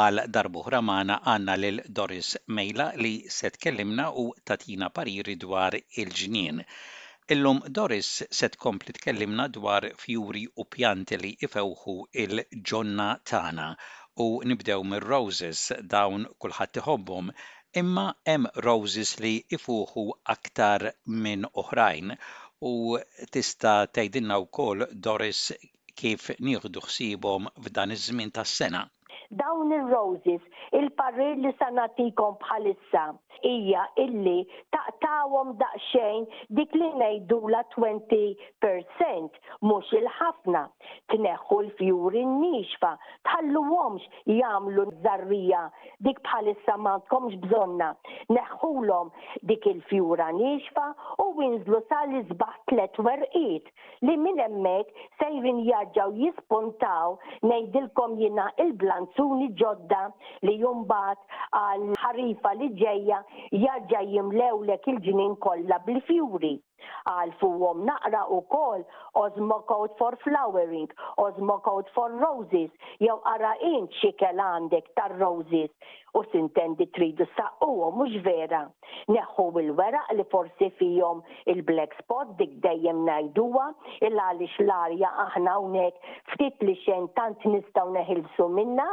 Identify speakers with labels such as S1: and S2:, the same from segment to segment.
S1: Għal darb'oħra magħna għandna lil Doris Mejla li se tkellimna u tagħtina pariri dwar il-ġnien. Illum Doris se tkompli tkellimna dwar fjuri u pjanti li ifewħu l-ġonna tagħna u nibdew mir-roses, dawn kulħadd iħobbhom imma hemm roses li ifuħu aktar minn oħrajn u tista' tgħidilna wkoll Doris kif nieħdu ħsiebhom f'dan iż-żmien tas-sena.
S2: Dawn ir-roses, il-parir li sa nagħtikom bħalissa hija illi taqtgħuhom daqsxejn dik li ngħidulha twenty per cent, mhux il-ħafna. Tneħħu l-fjuri n-niexfa, tħalluhomx jagħmlu żarrija dik bħalissa m'għandkomx bżonnha. Neħħulhom dik il-fjura niexfa u inżlu sa l-isbaħ tliet werqiet. li minn hemmhekk sejrin jarġgħu jispuntaw ngħidilkom jiena il-blanzuni ġodda li mbagħad għall-ħarifa li ġejja jarġa' jimlewlek il-ġnien kollha bil-fjuri. Għarrfuhom naqra wkoll Osmocote for Flowering, Osmocote for Roses jew ara int x'ikel għandek tar-roses u s'intendi tridu ssaqquhom, mhux vera? Neħħu l-weraq li forsi fihom il-black spot dik dejjem ngħiduha, il għaliex l-arja aħna hawnhekk ftit li xejn tant nistgħu neħilsu minnha,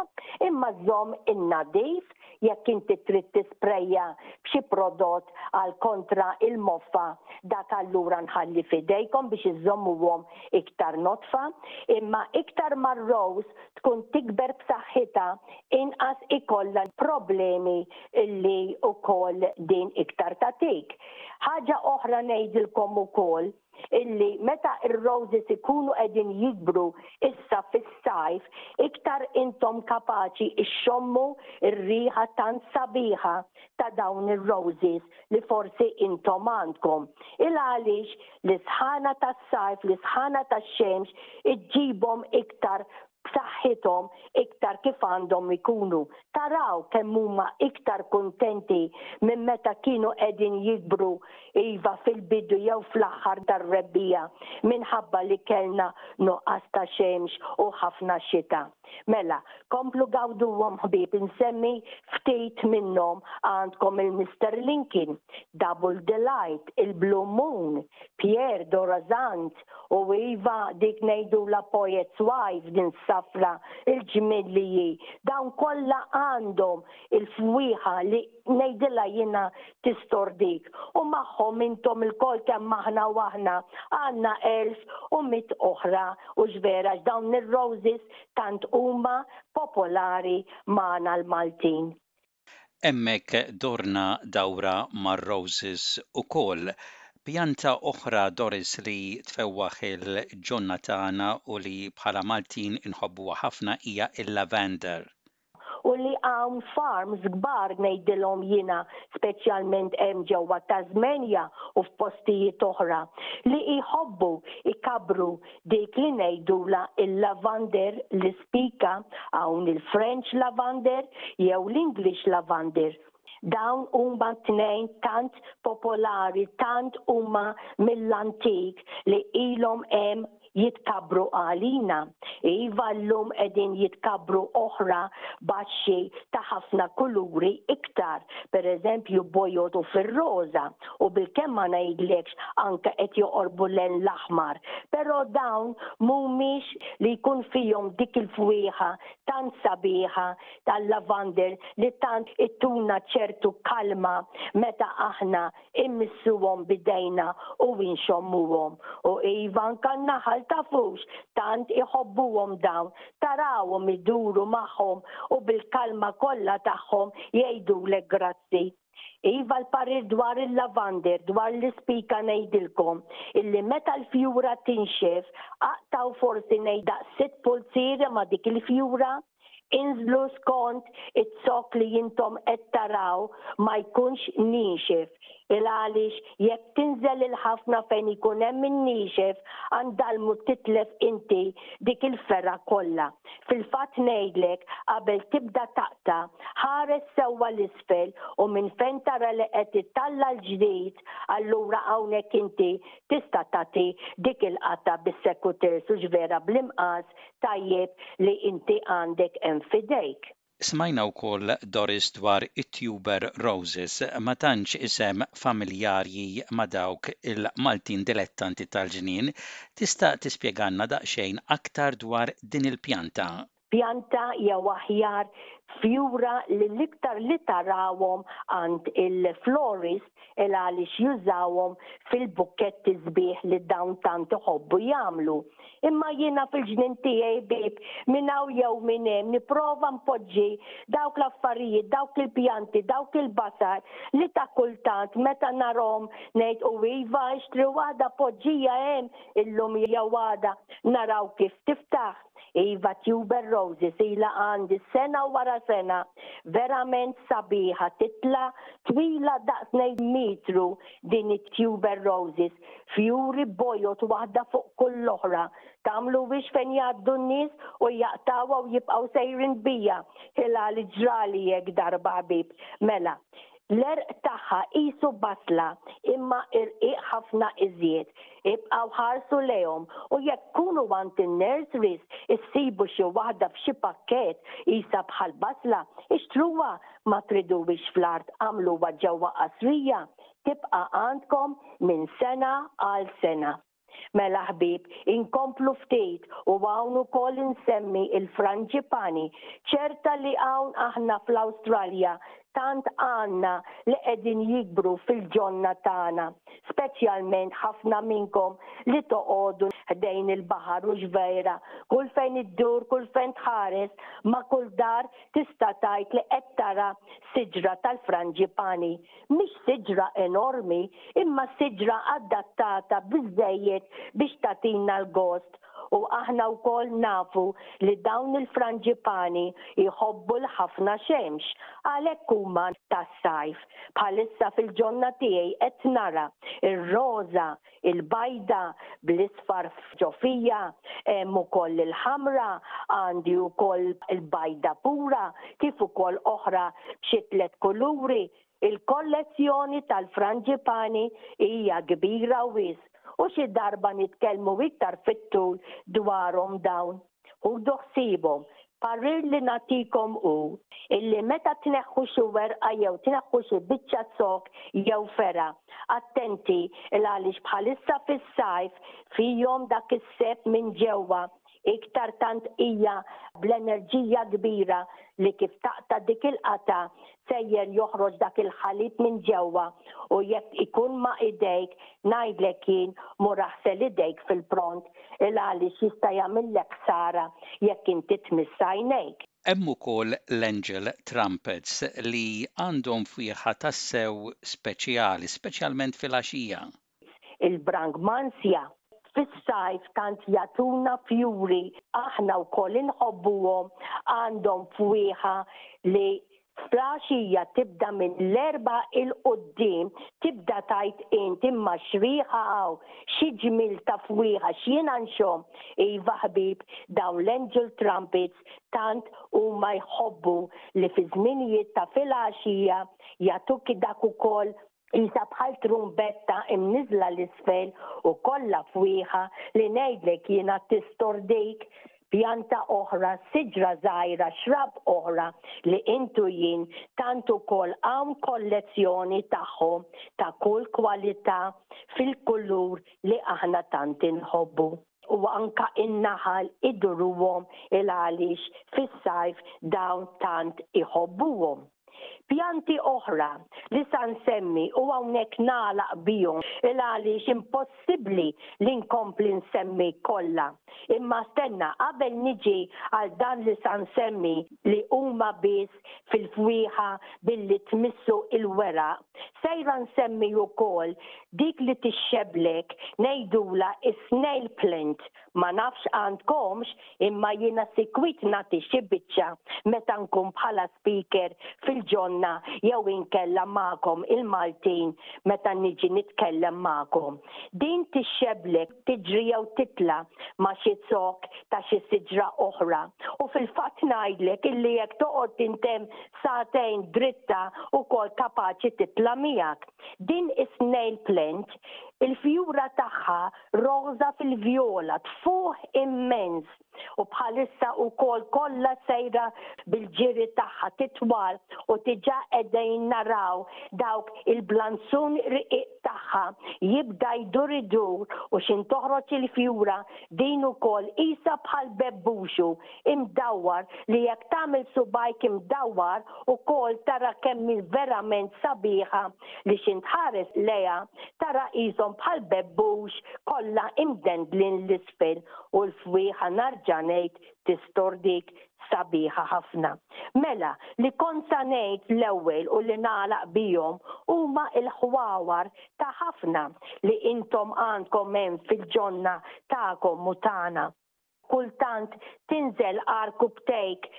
S2: imma żomm in-nadif jekk inti trid tisprejja b'xi prodott għal kontra il-moffa dak allura nħalli f'idejkom biex iżżommuhom iktar nodfa, imma iktar ma r-rose tkun tikber b'saħħitha inqas ikollha problemi illi wkoll din iktar tagħtik. Ħaġa oħra ngħidilkom ukoll illi meta r-roses ikunu qegħdin jikbru issa fis-sajf iktar intom kapaċi ixxommu r-riħa tant sabiħa ta' dawn ir-roses li forsi intom għandkom. Il-għaliex l-isħana tas-sajf, l-isħana tax-xemx iġġibhom iktar b'saħħithom iktar kif għandhom ikunu. Taraw kemm huma iktar kuntenti minn meta kienu qegħdin jikbru, iva, fil-bidu jew fl-aħħar tar-rebbiegħa, minħabba li kellna nuqqas ta' xemx u ħafna xita. Mela, komplu gawduhom ħbieb, insemmi ftit minnhom, għandkom il-Mister Lincoln, Double Delight, il-Blue Moon, Pierre, Dora Zant, U iva, dik ngħidulha poet's wife din Safra, il-ġmiel li hi, dawn kollha għandhom il-fwieħa li ngħidilha jiena tistordik. U magħhom intom ilkoll kemm aħna u aħna għandna elf u mitt oħra, hux vera, għax dawn ir-roses tant huma popolari magħna l-Maltin.
S1: Hemmhekk dorna dawra mar-roses ukoll, pjanta oħra Doris li tfewwaħ il-ġonna tagħna u li bħala Maltin inħobbuha ħafna hija l-lavender.
S2: U li hawn farms kbar ngħidilhom jiena speċjalment hemm ġewwa t-Tasmania u f'postijiet oħra li jħobbu jkabbru dik li ngħidulha il-lavander l-ispika, hawn il-French lavander jew l-English lavander. Dawn huma t-tnejn tant popolari, tant huma mill-antik li ilhom hemm jitkabbru għalina. Iva llum qegħdin jitkabbru oħra baxxi ta' ħafna kuluri iktar, pereżempju bojod u fir-roża. u bilkemm ma ngħidlekx anke qed joqorbu lejn l-aħmar, però dawn mhumiex li jkun fihom dik il-fwieħa tant sabiħa tal-lavander li tant ittuna ċertu kalma meta aħna immissuhom b'idejna u inxommuhom. U iva anke n-naħal tafux tant iħobbuhom dawn, tarawhom iduru magħhom u bil-kalma kollha tagħhom jgħidulek grazzi. Iva l-parir dwar il-lavander dwar l-ispika ngħidilkom illi meta l-fjura tinxef aqtgħu forsi ngħid daqs sitt pulziere ma' dik il-fjura, inżlu skont iz-zokk li intom qed taraw ma jkunx niexef ilgħaliex jekk tinżel il-ħafna fejn ikun hemm in-niexef għandalmu titlef inti dik il-fergħa kollha. Fil-fatt ngħidlek qabel tibda taqta' ħares sewwa l-isfel. isfel u minn fejn tara li qed ittalla' l-ġdid, allura hawnhekk inti tista' tagħti dik il-qatgħa bis-sekuters u x'vera bl-imqas tajjeb li inti għandek hemm f'idejk.
S1: Smajna wkoll Doris dwar it-tuber roses, ma tantx isem familjarji ma' dawk il-Maltin dilettanti tal-ġnien, tista' tispjegalna daqsxejn aktar dwar din il-pjanta?
S2: pjanta jew aħjar fjura li l-iktar li tarawhom għand il-florist il għaliex jużawhom fil-bukketti sbieħ li dawn tant iħobbu jagħmlu. Imma jiena fil-ġnien tiegħi ħbieb minn hawn jew minn hemm nipprova npoġġi dawk l-affarijiet, dawk il-pjanti, dawk il-basar li ta' kultant meta narahom ngħid u iva ixtri waħda poġġiha hemm illum jew għada naraw kif tiftaħ. Iva Tuber Roses ila għandi sena wara sena verament sabiħa titla twila daqs ngħid mitru din it Tuber Roses fjuri bojod waħda fuq kull oħra tagħmlu wix fejn jgħaddu n-nies u jaqtawha u jibqgħu sejrin bija ħilali ġrali hekk darba ħbib mela L-għerq tagħha qisu basla, imma irqiq ħafna iżjed. Ibqgħu ħarsu lejhom u jekk tkunu għand in-nurseries issibu xi waħda f'xi pakkett qisha bħal basla, ixtruha, ma triduhiex fl-art agħmluha ġewwa qasrija, tibqa' għandkom minn sena għal sena. Mela ħbieb, inkomplu ftit u hawn ukoll insemmi il-Frangipani, ċerta li hawn aħna fl-Awstralja tant għandna li qegħdin jikbru fil-ġonna tagħna, speċjalment ħafna minnkom li toqogħdu ħdejn il-baħar hux vera, kull fejn iddur, kull fejn tħares, ma' kull dar tista' tgħid li qed tara siġra tal-Frangipani, Mhix siġra enormi, imma siġra adattata biżżejjed biex tagħtina l-gost u aħna wkoll nafu li dawn il-Franġipani jħobbu l-ħafna xemx, għalhekk huma tas-sajf. Bħalissa fil-ġonna tiegħi qed nara r-roża il-bajda bl-isfar ġo fija, hemm ukoll il-ħamra, għandi wkoll il-bajda pura kif ukoll oħra b'xi tliet kuluri. Il-kollezzjoni tal-Frangipani hija kbira wisq u xi darba nitkellmu iktar fit-tul dwarhom dawn. Ħudu ħsiebhom, parir li nagħtikom hu illi meta tneħħu xi werqa jew tneħħu xi biċċa zokk jew fergħa, attenti il għaliex bħalissa fis-sajf fihom dak is-sep minn ġewwa iktar tant hija bl-enerġija kbira li kif taqta' dik il-qatgħa sejjer joħroġ dak il-ħalib minn ġewwa u jekk ikun ma' idejk ngħidlek jien mur aħsel idejk fil-pront ilgħaliex jista' jagħmillek ħsara jekk inti tmiss għajnejk.
S1: Hemm ukoll l-Angel Trumpets li għandhom fwieħa tassew speċjali, speċjalment filgħaxija.
S2: Il-Brahmansia fis-sajf tant jagħtuna fjuri aħna wkoll inħobbuhom għandhom fwieħa li fl-għaxija tibda minn l-Erbgħa 'il quddiem tibda tgħid int imma x'riħa hawn, xi ġmiel ta' fwieħa x'jiena nxomm. Iva ħbib dawn l-Angel Trumpets tant huma jħobbu li fiż-żminijiet ta' filgħaxija jagħtuk dak ukoll Qisha bħal trumbetta imniżżla 'l isfel u kollha fwieħa li ngħidlek jiena tistordejk, pjanta oħra, siġra żgħira, xrab oħra li int u jien tant ukoll hawn kollezzjoni tagħhom ta' kull kwalità fil-kulur li aħna tant inħobbu. u anke n-naħal iduruhom 'il għaliex fis-sajf dawn tant iħobbuhom. Pjanti oħra li sa nsemmi u hawnhekk nagħlaq bihom 'il għaliex impossibbli li nkompli nsemmi kollha, imma stenna qabel niġi għal dan li sa nsemmi li huma biss fil-fwieħa billi tmissu il-weraq, sejra nsemmi ukoll dik li tixxebblek ngħidulha is-snail plant, ma nafx għandkomx imma jiena sikwit nagħti xi biċċa meta nkun bħala speaker fil-ġonna jew inkella magħkom il-Maltin meta niġi nitkellem magħkom. Din tixxebblek tiġri jew titla' ma' xi zokk ta' xi siġra oħra. U fil-fatt ngħidlek illi jekk toqgħod intemm sagħtejn dritta wkoll kapaċi titla' miegħek. Din is-snail plant, il-fjura tagħha roża fil-vjola, tfuħ immens. u bħalissa wkoll kollha sejra bil-ġiri tagħha titwal u diġà qegħdin naraw dawk il-blanzun rqiq tagħha jibda jdur idur u x'in toħroġ il-fjura din ukoll qisha bħal bebbuxu imdawwar li jekk tagħmel subgħajk imdawwar ukoll tara kemm hi verament sabiħa li x'in tħares lejha tara qishom bħal bebbux kollha imdendlin Spain u l-fwieħa narġa' ngħid tistordik sabiħa ħafna. Mela, li kont sa ngħid l-ewwel u li nagħlaq bihom huma l-ħwawar ta' ħafna li intom għandkom hemm fil-ġonna tagħkom u tagħna. Kultant tinżel għarku b'take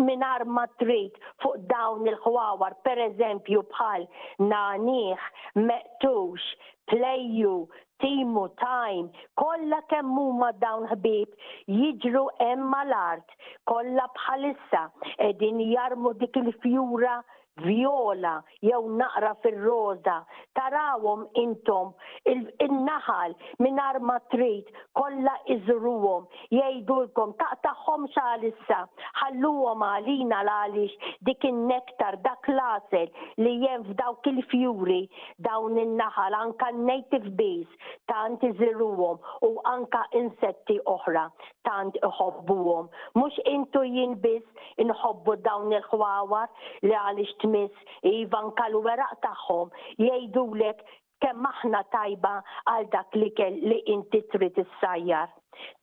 S2: mingħajr ma trid fuq dawn il-ħwawar pereżempju bħal nagħniegħ, meqtux, plejju, timu, tajm, kollha kemm huma dawn ħbieb jiġru hemm mal-art, kollha bħalissa qegħdin jarmu dik il-fjura vjola jew naqra fir-roża, tarawhom intom in-naħal mingħajr ma trid, kollha iżuruhom, jgħidulkom taqtagħhomx għalissa, ħalluhom għalina l-għaliex dik in-nektar, dak l-għasel li hemm f'dawk il-fjuri, dawn in-naħal anka n-native bees tant iżiruhom u anka insetti oħra, tant iħobbuhom. Mhux int u jien biss inħobbu dawn il-ħwawar li għaliex tmiss, iva anke l-weraq tagħhom, jgħidulek kemm aħna tajba għal dak l-ikel li inti trid issajjar.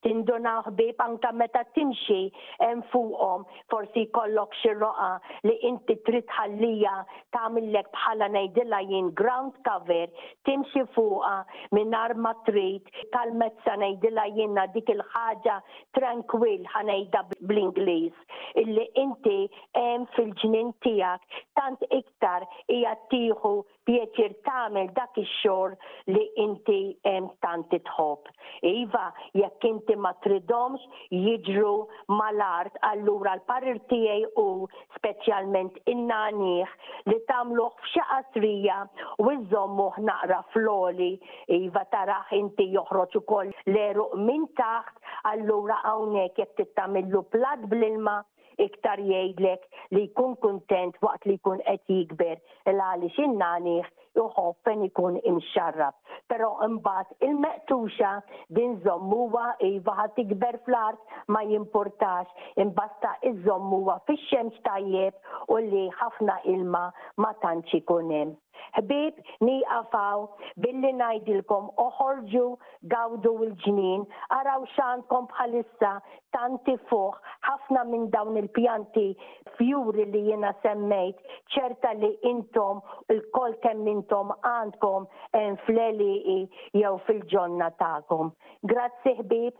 S2: Tinduna ħbieb anke meta timxi hemm fuqhom forsi jkollok xi roqgħa li inti trid tħallija tagħmillek bħala ngħidilha jien ground cover timxi fuqha mingħajr ma trid talmet sa ngħidilha jiena dik il-ħaġa tranquil ħa ngħidha bl-Ingliż illi inti hemm fil-ġnien tiegħek tant iktar qiegħed tieħu pjaċir tagħmel dak ix-xogħol li inti tant tħobb. Iva, jekk inti ma tridhomx jiġru mal-art, allura l-parir tiegħi hu, speċjalment in-nagħnih, li tagħmluh f'xi qasrija u żżommuh naqra fl-għoli. Iva, tarah inti joħroġ ukoll l-għeruq minn taħt, allura hawnhekk jekk trid tagħmillu platt bl-ilma, iktar jgħidlek li jkun kuntent waqt li jkun qed jikber il għaliex in-nagħnih iħobb fejn ikun imxarrab. Però imbagħad il-meqtuxa din żommuha iva ħa tikber fl-art ma jimpurtax, imbasta iżommuha fix-xemx tajjeb u li ħafna ilma ma tantx ikun hemm. Ħbieb, nieqaf hawn billi ngħidilkom oħorġu gawdu l-ġnien, araw x'għandkom bħalissa tant tifuh, ħafna minn dawn il-pjanti fjuri li jiena semmejt ċerta li intom lkoll kemm intom għandkom fl-għelieqi jew fil-ġonna tagħkom. Grazzi ħbieb